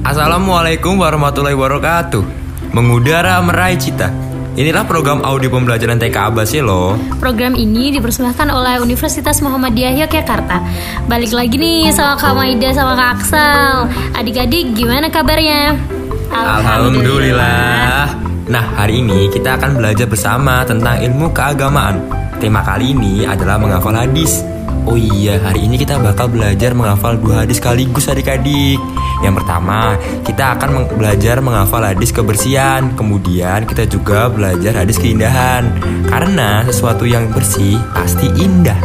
Assalamualaikum warahmatullahi wabarakatuh. Mengudara meraih cita. Inilah program audio pembelajaran TK Abasi loh. Program ini dipersembahkan oleh Universitas Muhammadiyah Yogyakarta Balik lagi nih sama Kak Maida sama Kak Aksal. Adik-adik gimana kabarnya? Alhamdulillah. Nah hari ini kita akan belajar bersama tentang ilmu keagamaan. Tema kali ini adalah menghafal hadis Oh iya, hari ini kita bakal belajar menghafal dua hadis sekaligus adik-adik. Yang pertama, kita akan meng- belajar menghafal hadis kebersihan. Kemudian kita juga belajar hadis keindahan. Karena sesuatu yang bersih pasti indah.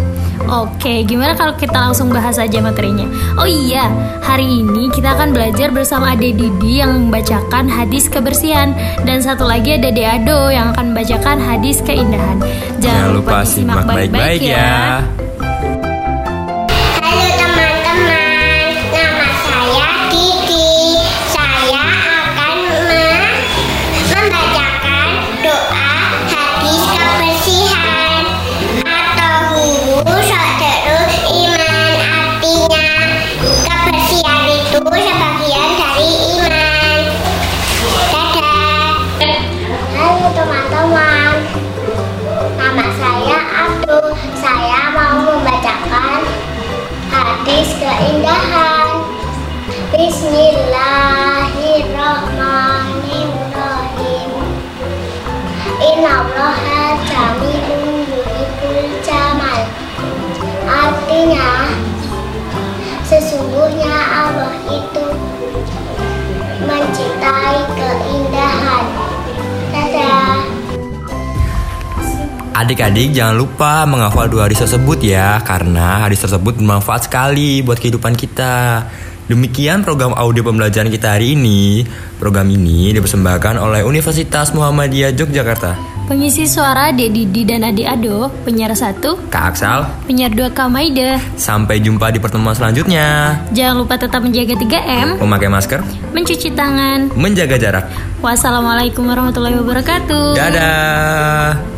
Oke, gimana kalau kita langsung bahas aja materinya? Oh iya, hari ini kita akan belajar bersama Ade Didi yang membacakan hadis kebersihan Dan satu lagi ada Ade Ado yang akan membacakan hadis keindahan Jangan lupa simak baik-baik ya. Halo itu sebagian dari iman. Dadah. Halo teman-teman, nama saya Abdul. Saya mau membacakan hadis keindahan Bismillahirrahmanirrahim jamilun yuhibbul mencintai keindahan. Dadah. Adik-adik jangan lupa menghafal dua hadis tersebut ya Karena hadis tersebut bermanfaat sekali buat kehidupan kita. Demikian program audio pembelajaran kita hari ini. Program ini dipersembahkan oleh Universitas Muhammadiyah Yogyakarta Pengisi suara Ade Didi dan Ade Ado Penyiar satu, Kak Aksal, penyiar dua Kak Maida sampai jumpa di pertemuan selanjutnya. Jangan lupa tetap menjaga 3M Memakai masker, Mencuci tangan. Menjaga jarak. Wassalamualaikum warahmatullahi wabarakatuh. Dadah